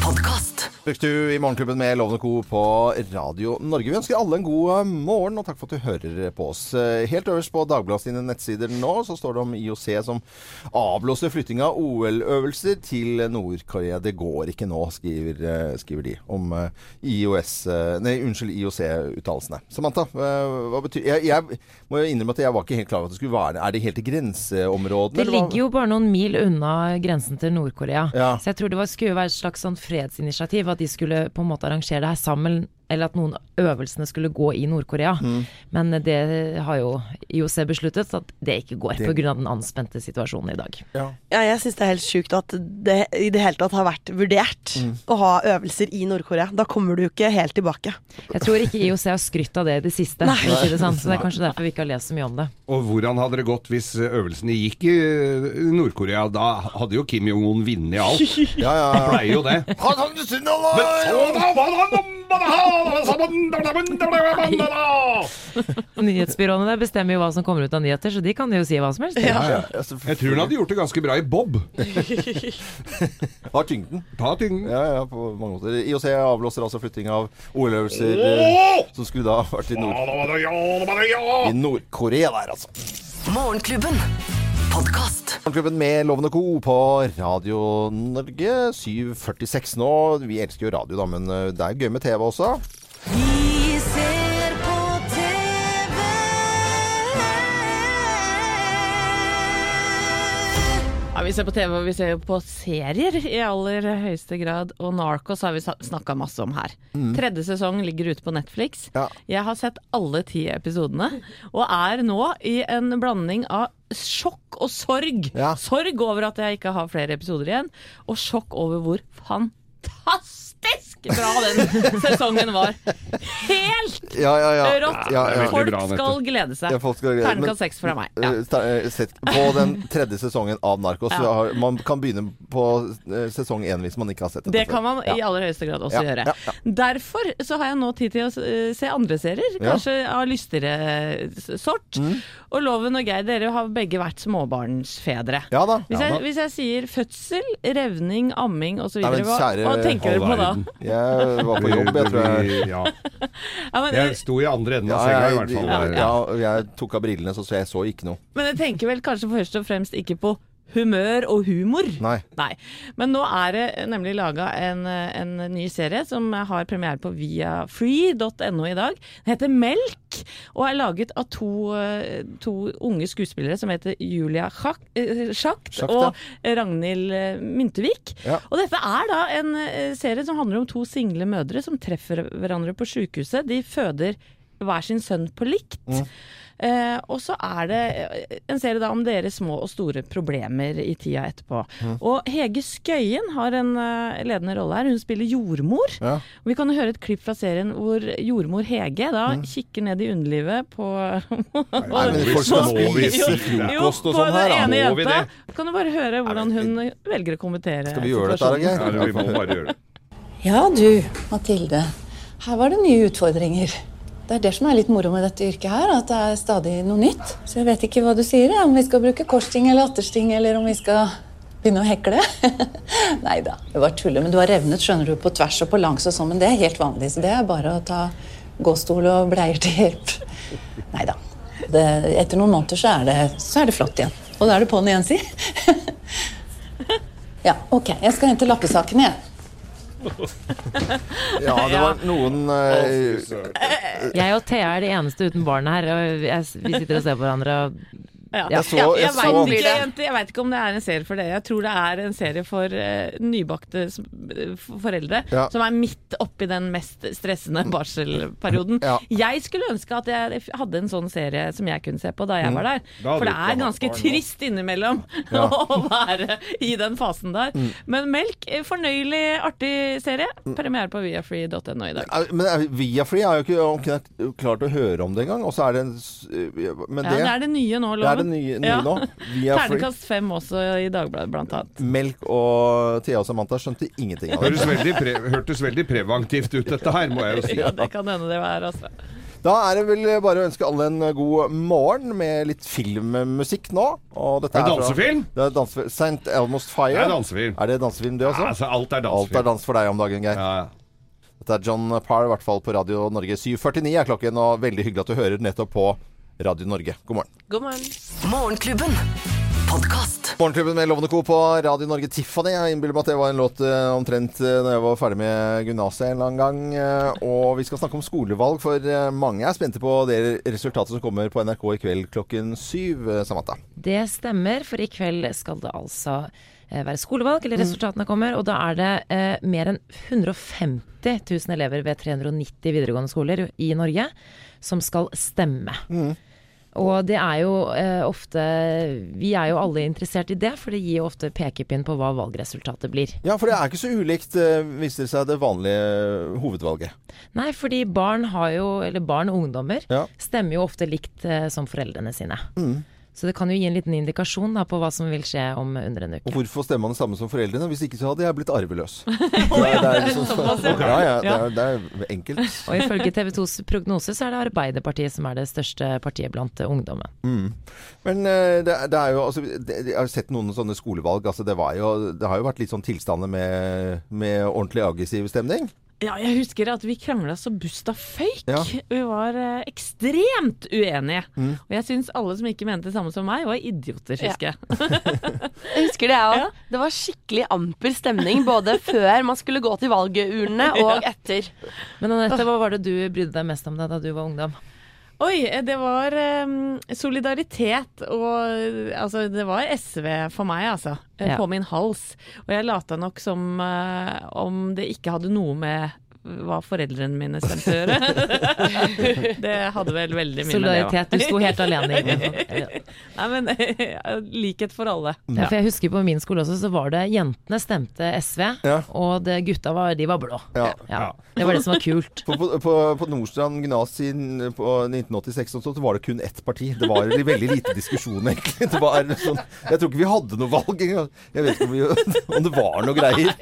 Podkast. Brukte du i Morgenklubben med Lovende Co. på Radio Norge. Vi ønsker alle en god eh, morgen, og takk for at du hører på oss. Eh, Helt øverst på Dagbladet sine nettsider nå så står det om IOC som avblåser flytting av OL-øvelser til Nord-Korea. Det går ikke nå, skriver, eh, skriver de om eh, IOS eh, Nei, unnskyld, IOC-uttalelsene. Samantha, eh, hva betyr jeg, jeg må jo innrømme at jeg var ikke helt klar over at det skulle være Er det helt i grenseområdene? Det ligger jo bare noen mil unna grensen til Nord-Korea. Ja. Så jeg tror det var, skulle være et slags sånn fredsinitiativ, at de skulle på en måte arrangere det her sammen. Eller at noen øvelsene skulle gå i Nord-Korea. Mm. Men det har jo IOC besluttet at det ikke går, Det- pga. den anspente situasjonen i dag. Ja. Ja, jeg syns det er helt sjukt at det i det hele tatt har vært vurdert Mm. å ha øvelser i Nord-Korea. Da kommer du jo ikke helt tilbake. Jeg tror ikke IOC har skrytt av det i det siste, si det sånn. Så det er kanskje derfor vi ikke har lest så mye om det. Og hvordan hadde det gått hvis øvelsene gikk i eh, Nord-Korea? Da hadde jo Kim Jong-un vunnet alt. Ja, ja, Han ja. pleier jo det. Nyhetsbyråene der bestemmer jo hva som kommer ut av nyheter, så de kan jo si hva som helst. Ja, ja, ja, Jeg tror han hadde gjort det ganske bra i bob. Har tyngden. Ta tyngden. Ja, ja, på mange måter. IOC avblåser altså flytting av OL-øvelser eh, som skulle da vært i Nord- i Nord-Korea der, altså. Morgenklubben. Podkast. Morgenklubben med Lovende Co. på Radio Norge. 7.46 nå. Vi elsker jo radio, da, men eh, det er gøy med TV også. Vi ser på TV og vi ser på serier i aller høyeste grad. Og Narcos har vi snakka masse om her. Tredje sesong ligger ute på Netflix. Ja. Jeg har sett alle ti episodene, og er nå i en blanding av sjokk og sorg. Ja. Sorg over at jeg ikke har flere episoder igjen, og sjokk over hvor fantastisk bra den sesongen var. Helt Ja, ja, ja. rått! Ja, ja. Folk bra, skal glede seg. Ja, folk skal glede- men- Terningkast seks fra meg. Ja. Eh, eh, Sett på den tredje sesongen av Narkos. Ja. Har, man kan begynne på eh, sesong én hvis man ikke har sett den. Det kan man i aller høyeste grad også Ja, gjøre. ja, ja. Derfor så har jeg nå tid til å se andre serier, Ja. kanskje av lystigere sort. Mm. Og Loven og Geir, dere har begge vært småbarnsfedre. Ja da. Hvis, Ja, jeg, hvis jeg sier fødsel, revning, amming osv., hva tenker dere på da? Jeg var på jobb, jeg tror jeg. Ja. Ja, men, Jeg sto i andre enden av senga i hvert fall. ja, jeg tok av brillene, så jeg så ikke noe. men jeg tenker vel kanskje først og fremst ikke på humør og humor. Nei. Nei. Men nå er det nemlig laga en, en ny serie som har premiere på viafree.no i dag. Den heter Melk, og er laget av to, eh, to unge skuespillere som heter Julia eh, Schacht Schacht, og Ragnhild eh, Myntevik. Ja. Og dette er da en serie som handler om to single mødre som treffer hverandre på sjukehuset. De føder hver sin sønn på likt. Eh, og så er det eh, en serie da om deres små og store problemer i tida etterpå. Og Hege Skøyen har en uh, ledende rolle her. Hun spiller jordmor. Ja. Vi kan jo høre et klipp fra serien hvor jordmor Hege da kikker ned i underlivet på Nei, men folk skal spise det? frokost og sånn her, da. Må vi det? Kan du bare høre hvordan hun velger å kommentere Skal vi gjøre dette. Geir? Ja, vi må bare gjøre det. Ja du, Mathilde. Her var det nye utfordringer. Det er det som er litt moro med dette yrket her, at det er stadig noe nytt. Så jeg vet ikke hva du sier, om vi skal bruke korsting eller attersting, eller om vi skal begynne å hekle. Nei da, det var tullet, Men du har revnet, skjønner du, på tvers og på langs og sånn, men det er helt vanlig. Så det er bare å ta gåstol og bleier til hjelp. Nei da. Etter noen måneder så er, det, så er det flott igjen. Og da er det på'n igjen, si. Ja, ok. Jeg skal hente lappesakene, jeg. Ja, det var noen uh, Jeg og Thea er de eneste uten barn her, og jeg, vi sitter og ser på hverandre. Og Ja. Jeg så- ja, jeg jeg, så- vet ikke, jeg vet ikke om det er en serie for dere. Jeg tror det er en serie for uh, nybakte eh, foreldre Ja. som er midt oppi den mest stressende barselperioden. Ja. Jeg skulle ønske at jeg hadde en sånn serie som jeg kunne se på da jeg var der. For det er ganske trist innimellom å være i den fasen der. Men Melk, eh, fornøyelig, artig serie. Premiere på viafree.no i dag. Men Viafree har jo ikke klart å høre om det engang. Og så er det en Men Ja, det, det er det nye nå, det er det nye, nye Ja. nå. Ternekast fem også i Dagbladet, blant annet. Melk og Thea og Samantha skjønte ingenting av det. Hørtes veldig pre hørtes veldig preventivt ut, dette her, må jeg jo si. Ja, det kan hende det var, altså. Da er det vel bare å ønske alle en god morgen med litt filmmusikk nå. Og dette Er dansefilm? Det er dansefilm. St. Elmo's Fire. Det er dansefilm. Er det dansefilm, det også? Ja, altså, alt er Alt er dans for deg om dagen, Geir. Ja, ja. Dette er John Parr, i hvert fall på Radio Norge. 7.49 er klokken, og veldig hyggelig at du hører nettopp på Radio Norge. God morgen. God morgen. Morgenklubben. Morgenklubben med Lovende Co. på Radio Norge Tiffany. Jeg innbiller meg at det var en låt eh, omtrent uh, da jeg var ferdig med gymnaset en eller annen gang. eh, og vi skal snakke om skolevalg, for eh, mange er spente på det resultatet som kommer på NRK i kveld klokken syv. eh, Samantha. Det stemmer, for i kveld skal det altså eh, være skolevalg, eller resultatene kommer. Og da er det eh, mer enn 150 000 elever ved 390 videregående skoler i Norge som skal stemme. Og det er jo eh, ofte Vi er jo alle interessert i det, for det gir jo ofte pekepinn på hva valgresultatet blir. Ja, for det er ikke så ulikt, eh, viser det seg, det vanlige hovedvalget. Nei, fordi barn har jo, eller barn og ungdommer, Ja. stemmer jo ofte likt eh, som foreldrene sine. Mm. Så det kan jo gi en liten indikasjon da, på hva som vil skje om under en uke. Og hvorfor stemmer man det samme som foreldrene? Hvis ikke så hadde jeg blitt arveløs. Det er, det er liksom, ja, ja, det er, det er enkelt. Og ifølge TV 2s prognose så er det Arbeiderpartiet som er det største partiet blant ungdommen. Mm. Men eh, det, det er jo altså, Jeg har sett noen sånne skolevalg. Altså, det, var jo, det har jo vært litt sånn tilstander med, med ordentlig aggressiv stemning. Ja, jeg husker at vi krangla så busta føyk. Ja. Vi var eh, ekstremt uenige. Mm. Og jeg syns alle som ikke mente det samme som meg, var idioter, Ja. husker jeg. Jeg husker det, jeg òg. Det var skikkelig amper stemning både før man skulle gå til valgurnene og etter. Men Anette, hva var det du brydde deg mest om da, da du var ungdom? Oi, eh, det var um, solidaritet og Altså, det var SV for meg, altså. eh, Ja. På min hals. Og jeg lata nok som uh, om det ikke hadde noe med hva foreldrene mine stemte å gjøre. det hadde vel veldig mye Solidaritet. med Du det sto helt alene inne. Nei, men likhet for alle. Ja, for jeg husker på min skole også, så var det jentene stemte SV, Ja. og det, gutta var, de var blå. Ja. Ja, det var det som var kult. På, på, på, på Nordstrand gymnas i- 1986 og så var det kun ett parti. Det var veldig lite diskusjon, egentlig. Det var sånn, jeg tror ikke vi hadde noe valg engang. Jeg vet ikke om, vi, om det var noe greier.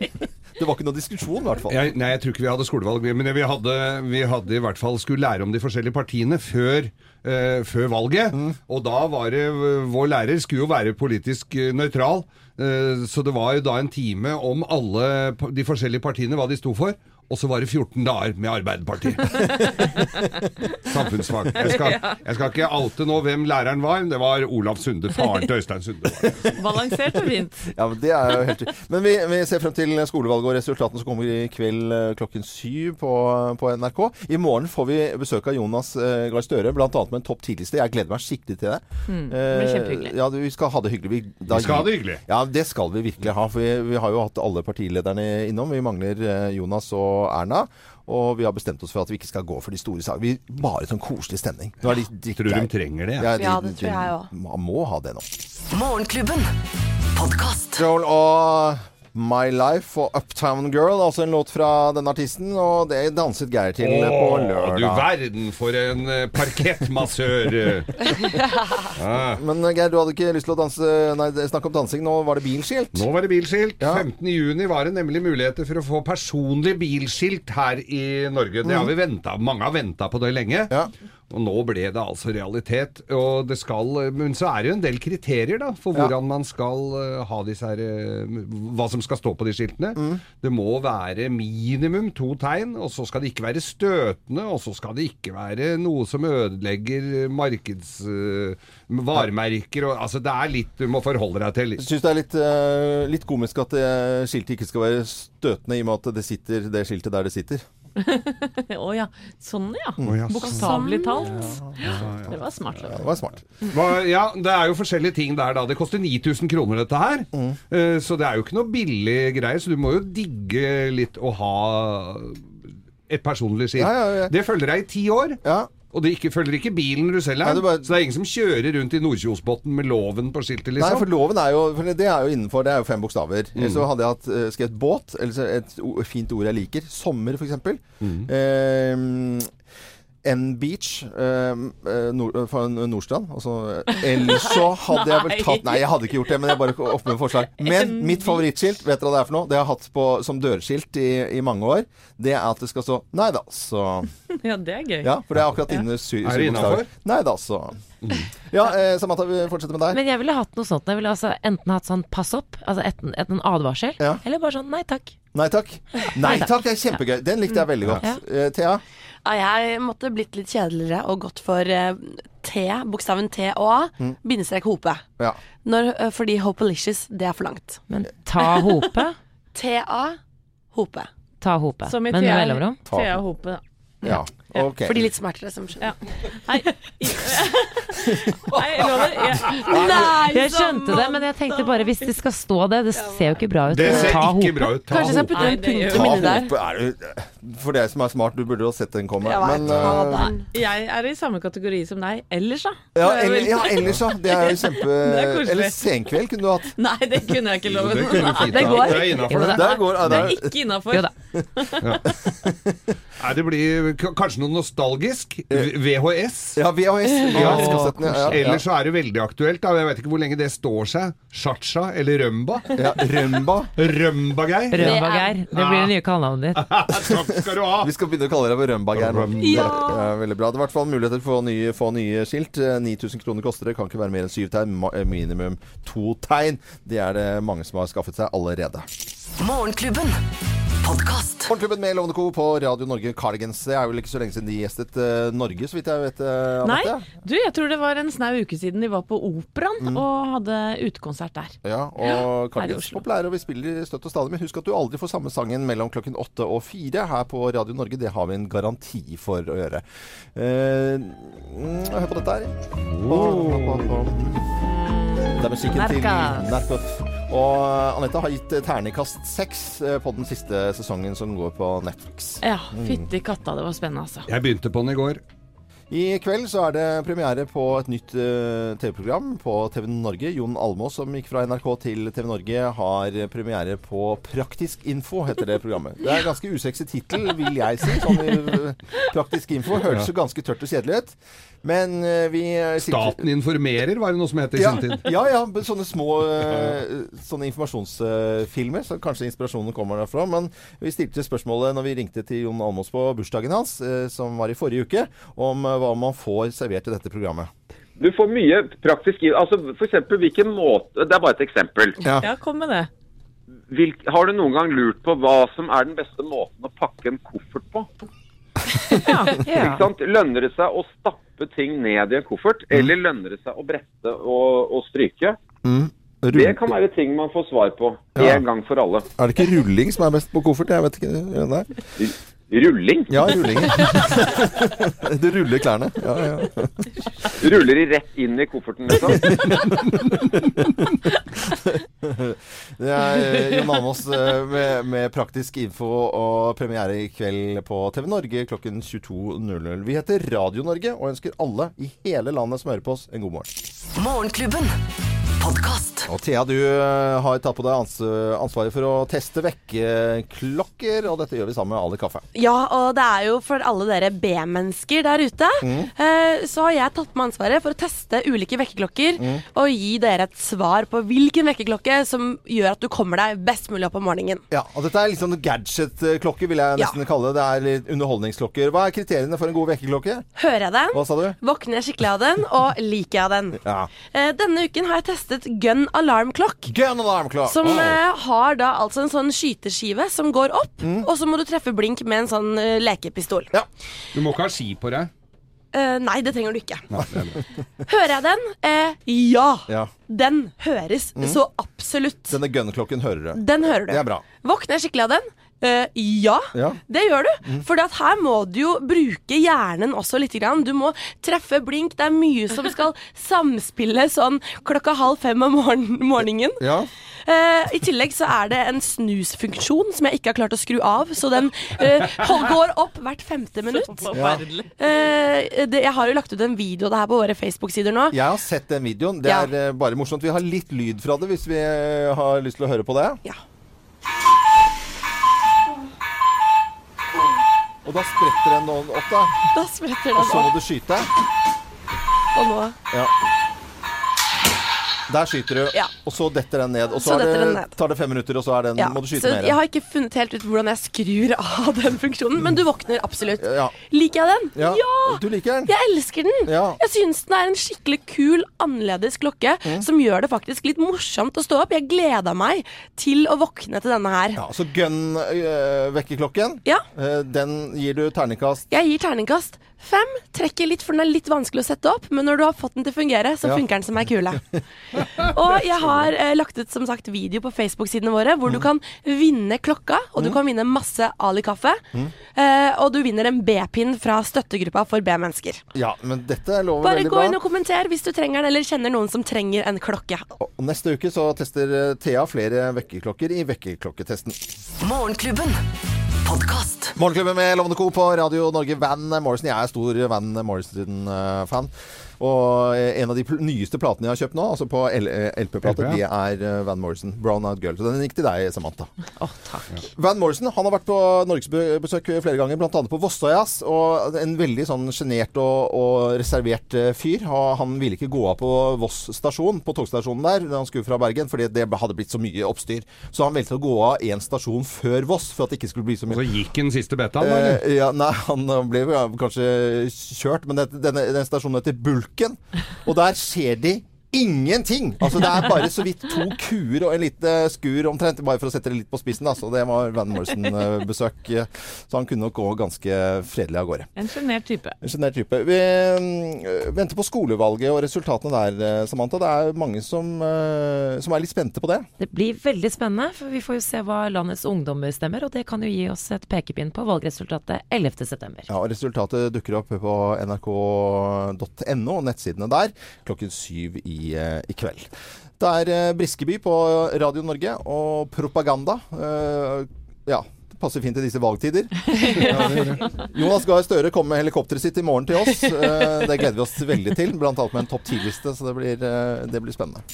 Det var ikke noe diskusjon, i hvert fall. Jeg, nei, jeg tror ikke vi hadde skolevalg, men vi hadde, vi hadde i hvert fall skulle lære om de forskjellige partiene før, eh, før valget. Og da var det Vår lærer skulle jo være politisk eh, nøytral. eh, så det var jo da en time om alle de forskjellige partiene, hva de sto for. Og så var det 14 dager med Arbeiderpartiet. Samfunnsfag. Jeg skal, jeg skal ikke oute nå hvem læreren var, men det var Olav Sunde, faren til Øystein Sunde. Balansert og fint. Ja, men det er jo helt Men vi, vi ser frem til skolevalget og resultatene som kommer i kveld eh, klokken syv på, på NRK. I morgen får vi besøk av Jonas eh, Gahr Støre, bl.a. med en topp 10-liste. Jeg gleder meg skikkelig til det. Mm, det blir kjempehyggelig. ja, vi skal ha det hyggelig. Vi, da- Vi skal ha det hyggelig. Ja, det skal vi virkelig ha. For vi, vi har jo hatt alle partilederne innom. Vi mangler eh, Jonas og Erna. Og vi har bestemt oss for at vi ikke skal gå for de store sakene. Vi Bare sånn koselig stemning. Nå er de Tror du de trenger det? Ja, de, Ja, det tror jeg også. Man må ha det nå. Morgenklubben. Podkast. Joel og My Life og Uptown Girl, altså en låt fra denne artisten. Og det danset Geir til på lørdag. du verden for en eh, parkettmassør. Ja. Men eh, Geir, du hadde ikke lyst til å danse, nei, snakke om dansing. Nå var det bilskilt. Nå var det bilskilt. Ja. 15. juni var det nemlig muligheter for å få personlig bilskilt her i Norge. Det har vi ventet, Mange har venta på det lenge. Ja. Og nå ble det altså realitet. Og det skal, men så er det jo en del kriterier da, for Ja. hvordan man skal eh, ha disse her eh, Hva som skal stå på de skiltene. Mm. Det må være minimum to tegn, og så skal det ikke være støtende, og så skal det ikke være noe som ødelegger markeds... eh, varemerker og Altså, det er litt du må forholde deg til. Jeg syns det er litt, uh, litt komisk at det skiltet ikke skal være støtende, i og med at det sitter det skiltet der det sitter. Å ja. Sånn, ja. Oh, ja, Bokstavelig talt. Det var smart. Ja, det var smart. Ja, det er jo forskjellige ting der da. Det koster 9000 kroner dette her. Mm. Eh, så det er jo ikke noe billig greie, så du må jo digge litt å ha et personlig. Ja, ja, ja. Det følger deg i ti år. Ja. Og det ikke, følger ikke bilen du selger Nei, bare- Så det er ingen som kjører rundt i Nordkjosbotn med loven på skiltet, Nei, liksom. for loven er jo for Det er jo innenfor Det er jo fem bokstaver. Så hadde jeg hatt, eh, skrevet båt, eller et fint ord jeg liker. Sommer, f.eks. Mm. Eh, N-Beach eh, eh, nord, fra Nordstrand. Altså, ellers så hadde jeg vel tatt Nei, jeg hadde ikke gjort det, men jeg bare opp med forslag. Men mitt favorittskilt, vet dere hva det er for noe? Det jeg har hatt på, som dørskilt i, i mange år. Det er at det skal stå Nei da, så Ja, det er gøy. Ja, for det er akkurat inne sy Er bokstaver. Nei da, så Ja, eh, Samantha, vi fortsetter med deg. Men jeg ville hatt noe sånt. Jeg ville altså enten hatt sånn pass opp, altså et, et, en advarsel, Ja. eller bare sånn nei takk. Nei takk. Nei takk er kjempegøy. Den likte jeg veldig godt. Ja. Eh, Thea? Ja, jeg måtte blitt litt kjedeligere og gått for eh, T, bokstaven T og A, Mm. bindestrek hope. Ja. Når, eh, fordi Hopelicious, det er for langt. Men ta hope. T-A, hope. Ta hope. Som i Men med mellomrom. Thea Hope, da. ja. Ok. For de litt smartere som skjønner. Ja. Nei, Nei, jeg lover. Jeg, Jeg skjønte det, men jeg tenkte bare hvis det skal stå det, det ser jo ikke bra ut. Det ser ikke bra ut. Ta Kanskje jeg skal putte en punktum inni der. For deg som er smart, du burde jo ha sett den komme. Jeg vet, Men eh, jeg er i samme kategori som deg ellers, da. ja, eller, ja, ellers, da. Det er jo kjempe er. Eller senkveld kunne du hatt. Nei, det kunne jeg ikke lovet. det kunne fint Det går. Det er innafor, det. det- ja, Det er ikke innafor. Jo da. Nei, det blir kanskje noe nostalgisk. VHS. Ja, VHS. VHS-kassettene. Ja, ja. Ellers så er det veldig aktuelt. Da. Jeg vet ikke hvor lenge det står seg. Chacha eller Rømba? ja, Rømba. Rømba-Geir. Rødbageir. Det blir det nye kallenavnet ditt. Skal du ha. Vi skal begynne å kalle deg for Rømbageir. nå. Rømba. Ja, veldig bra. Det er i hvert fall muligheter for å få nye, få nye skilt. Eh, 9000 kroner koster det. Kan ikke være mer enn syv tegn. Eh, Minimum to tegn. Det er det mange som har skaffet seg allerede. Morgenklubben. Podkast. Morgenklubben med Lovende Co. på Radio Norge Cardigans. Det er vel ikke så lenge siden de gjestet uh, Norge, så vidt jeg vet. Uh, Nei, du, jeg tror det var en snau uke siden de var på Operaen Mm. og hadde utekonsert der. Ja, og Cardigans Oslo. populære, og vi spiller støtt og stadig. Men husk at du aldri får samme sangen mellom klokken åtte og fire her på Radio Norge. Det har vi en garanti for å gjøre. Mm, hør på dette her. Det er musikken til Narkas. Og Anette har gitt ternekast terningkast seks eh, på den siste sesongen som går på Netflix. Ja, Mm. fytti katta, det var spennende, altså. Jeg begynte på den i går. I kveld så er det premiere på et nytt eh, TV-program på TV Norge. Jon Almås, som gikk fra NRK til TV Norge, har premiere på Praktisk info, heter det programmet. Det er en ganske usexy tittel, vil jeg si. Sånn i, Praktisk info høres jo ganske tørt og kjedelig ut. Men eh, vi eh, Staten informerer, var det noe som het i ja, sin tid. ja, ja, sånne små eh, Sånne informasjonsfilmer. Så kanskje inspirasjonen kommer derfra. Men vi stilte spørsmålet når vi ringte til Jon Almås på bursdagen hans, som var i forrige uke, om hva man får servert i dette programmet. Du får mye praktisk i Altså eksempel hvilken måte Det er bare et eksempel. Ja. Ja, kom med det. Hvilk, har du noen gang lurt på hva som er den beste måten å pakke en koffert på? Ikke sant? Lønner det seg å stappe ting ned i en koffert, eller lønner det seg å brette og, og stryke? Mm. Det kan være ting man får svar på Ja. en gang for alle. Er det ikke rulling som er best på koffert? Jeg vet ikke. Nei. Rulling? Ja, rulling. du ruller klærne. Ja, ja. Ruller de rett inn i kofferten, liksom? Det er eh, Jon Almaas eh, med, med praktisk info og premiere i kveld på TV Norge klokken 22.00. Vi heter Radio Norge og ønsker alle i hele landet som hører på oss, en god morgen. Morgenklubben. Podkast. Og Thea, du eh, har tatt på deg ans ansvaret for å teste vekkerklokker, og dette gjør vi sammen med Ali Kaffe. Ja, og det er jo for alle dere B-mennesker der ute. Mm. Eh, så har jeg tatt på meg ansvaret for å teste ulike vekkerklokker Mm. og gi dere et svar på hvilken vekkerklokke som gjør at du kommer deg best mulig opp om morgenen. Ja, og Dette er litt sånn gadget-klokker, vil jeg nesten kalle det. Det er litt underholdningsklokker. Hva er kriteriene for en god vekkerklokke? Hører jeg den? Hva sa du? Våkner jeg skikkelig av den, og liker jeg den. Ja. Eh, denne uken har jeg testet Gun Alarm Clock. Gun Alarm Clock. Som oh. eh, har da altså en sånn skyteskive som går opp, Mm. og så må du treffe blink med en sånn eh, lekepistol. Du må ikke ha ski på deg. Eh, nei, det trenger du ikke. Er. Hører jeg den? Eh, ja. Ja. Den høres Mm. så absolutt. Denne gun-klokken hører du. Den hører du. Det er bra. Våkner jeg skikkelig av den? Eh, ja, Ja. det gjør du. Mm. For her må du jo bruke hjernen også litt. Grann. Du må treffe blink. Det er mye som skal samspille sånn klokka halv fem om morgen morgenen. Ja. Uh, I tillegg så er det en snusfunksjon som jeg ikke har klart å skru av. Så den uh, går opp hvert femte minutt. Ja. Eh, det, jeg har jo lagt ut en video av det her på våre Facebook-sider nå. Jeg har sett den videoen. Det Ja. er bare morsomt. Vi har litt lyd fra det hvis vi har lyst til å høre på det. Ja. Og da spretter den opp, da. Da spretter Og så må du skyte. Og nå Ja. Der skyter du, Ja. og så detter den ned. Og Så så, detter den ned. tar det fem minutter, og så den, Ja, må du skyte så mer. jeg har ikke funnet helt ut hvordan jeg skrur av den funksjonen, men du våkner absolutt. Ja. Liker jeg den? Ja, Du liker den? Jeg elsker den! Jeg syns den er en skikkelig kul, annerledes klokke Mm. som gjør det faktisk litt morsomt å stå opp. Jeg gleda meg til å våkne til denne her. Ja, så gun-vekkerklokken, Ja. eh, den gir du terningkast. Jeg gir terningkast fem. Trekker litt, for den er litt vanskelig å sette opp, men når du har fått den til å fungere, så Ja. funker den som ei kule. Og jeg har eh, lagt ut som sagt video på Facebook-sidene våre hvor Mm. du kan vinne klokka, og du kan vinne masse Ali-kaffe. Mm. Eh, og du vinner en B-pin fra støttegruppa for B-mennesker. Ja, men dette lover Bare veldig gå inn og kommenter hvis du trenger den, eller kjenner noen som trenger en klokke. Og neste uke så tester eh, Thea flere vekkerklokker i vekkerklokketesten. Morgenklubben. Podkast. Morgenklubben med Lovende Co. på Radio Norge. Van Morrison. Jeg er stor Van Morrison-fan. Og eh, en av de pl nyeste platene jeg har kjøpt nå, altså på eh, LP-plate, LP, det er eh, Van Morrison. Brown Out Girl. Så den gikk til deg, Samantha. Oh, takk. Van Morrison han har vært på norgesbesøk flere ganger, bl.a. på Vossøyas. Og en veldig sånn sjenert og, og reservert eh, fyr. Og Han ville ikke gå av på Voss stasjon, på togstasjonen der, da han skulle fra Bergen, fordi det hadde blitt så mye oppstyr. Så han valgte å gå av én stasjon før Voss, for at det ikke skulle bli så mye Og så gikk den siste betaen, eller? Eh, ja, nei, han ble kanskje kjørt, men det, denne, den stasjonen heter Bulken. Og der ser de ingenting! Altså Det er bare så vidt to kuer og en lite skur omtrent, bare for å sette det litt på spissen. Da. Så det var Van Morrison-besøk. Så han kunne nok gå ganske fredelig av gårde. En sjenert type. En sjenert type. Vi øh, venter på skolevalget og resultatene der, eh, Samantha. Det er mange som, øh, som er litt spente på det. Det blir veldig spennende, for vi får jo se hva landets ungdommer stemmer, og det kan jo gi oss et pekepinn på valgresultatet 11.9. Ja, og Resultatet dukker opp på nrk.no, nettsidene der, klokken syv i, eh, i kveld. Det er eh, Briskeby på Radio Norge og propaganda. Eh, ja, det passer fint i disse valgtider. Jonas Gahr Støre kommer med helikopteret sitt i morgen til oss. Det gleder vi oss veldig til, bl.a. med en topp 10-liste, så det blir, det blir spennende.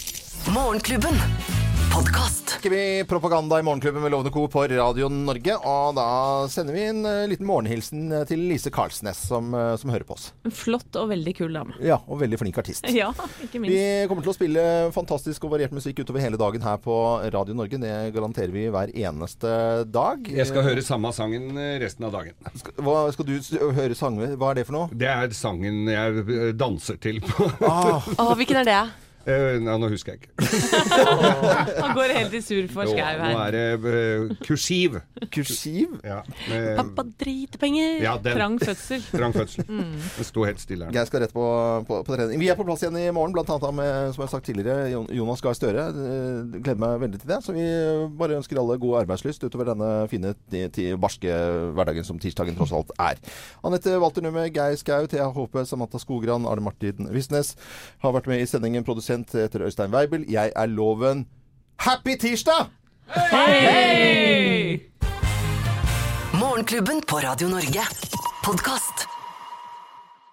Morgenklubben. Podkast. Vi propaganda i Morgenklubben med Lovende Co. på Radio Norge. Og da sender vi en eh, liten morgenhilsen eh, til Lise Karlsnes, som, eh, som hører på oss. En flott og veldig kul dame. Ja, og veldig flink artist. Ja, ikke Vi kommer til å spille fantastisk og variert musikk utover hele dagen her på Radio Norge. Det garanterer vi hver eneste dag. Jeg skal høre samme sangen eh, resten av dagen. Hva skal du s- høre sanger? Hva er det for noe? Det er sangen jeg eh, danser til på Ah, Å, hvilken er det? Eh, nei, nå husker jeg ikke. Han går helt i sur for skau her. nå er det eh, kursiv. Kursiv? Ja, med, Pappa driter penger. ja. Trang fødsel. Trang fødsel. Mm. Den sto helt stille her. Geir skal rett på, på, på trening. Vi er på plass igjen i morgen, annet med, som jeg har sagt tidligere, Jonas Gahr Støre. Eh, Gleder meg veldig til det. Så vi bare ønsker alle god arbeidslyst utover denne fine, barske hverdagen som tirsdagen tross alt er. Anette Walter Numme, Geir Skau, Thea Håpe, Samantha Skogran, Arne Martin Visnes har vært med i sendingen. Produsent heter Øystein Weibel. Jeg er Loven. Happy tirsdag! Hei! Morgenklubben på Radio Norge. Podkast.